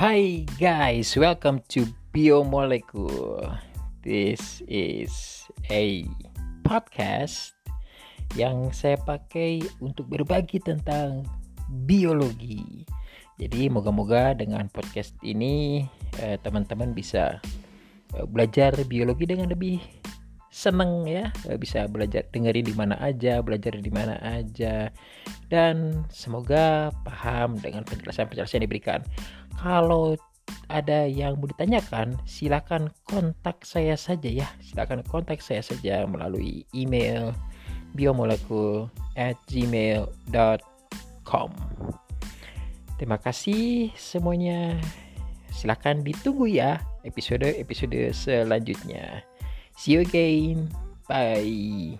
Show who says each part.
Speaker 1: Hi guys, welcome to Biomolecule. This is a podcast yang saya pakai untuk berbagi tentang biologi. Jadi moga-moga dengan podcast ini eh, teman-teman bisa eh, belajar biologi dengan lebih seneng ya. Eh, bisa belajar dengerin di mana aja belajar di mana aja. Dan semoga paham dengan penjelasan-penjelasan yang diberikan. Kalau ada yang mau ditanyakan silakan kontak saya saja ya. Silakan kontak saya saja melalui email biomolekul at terima kasih semuanya. Silakan ditunggu ya episode-episode selanjutnya See you again. Bye.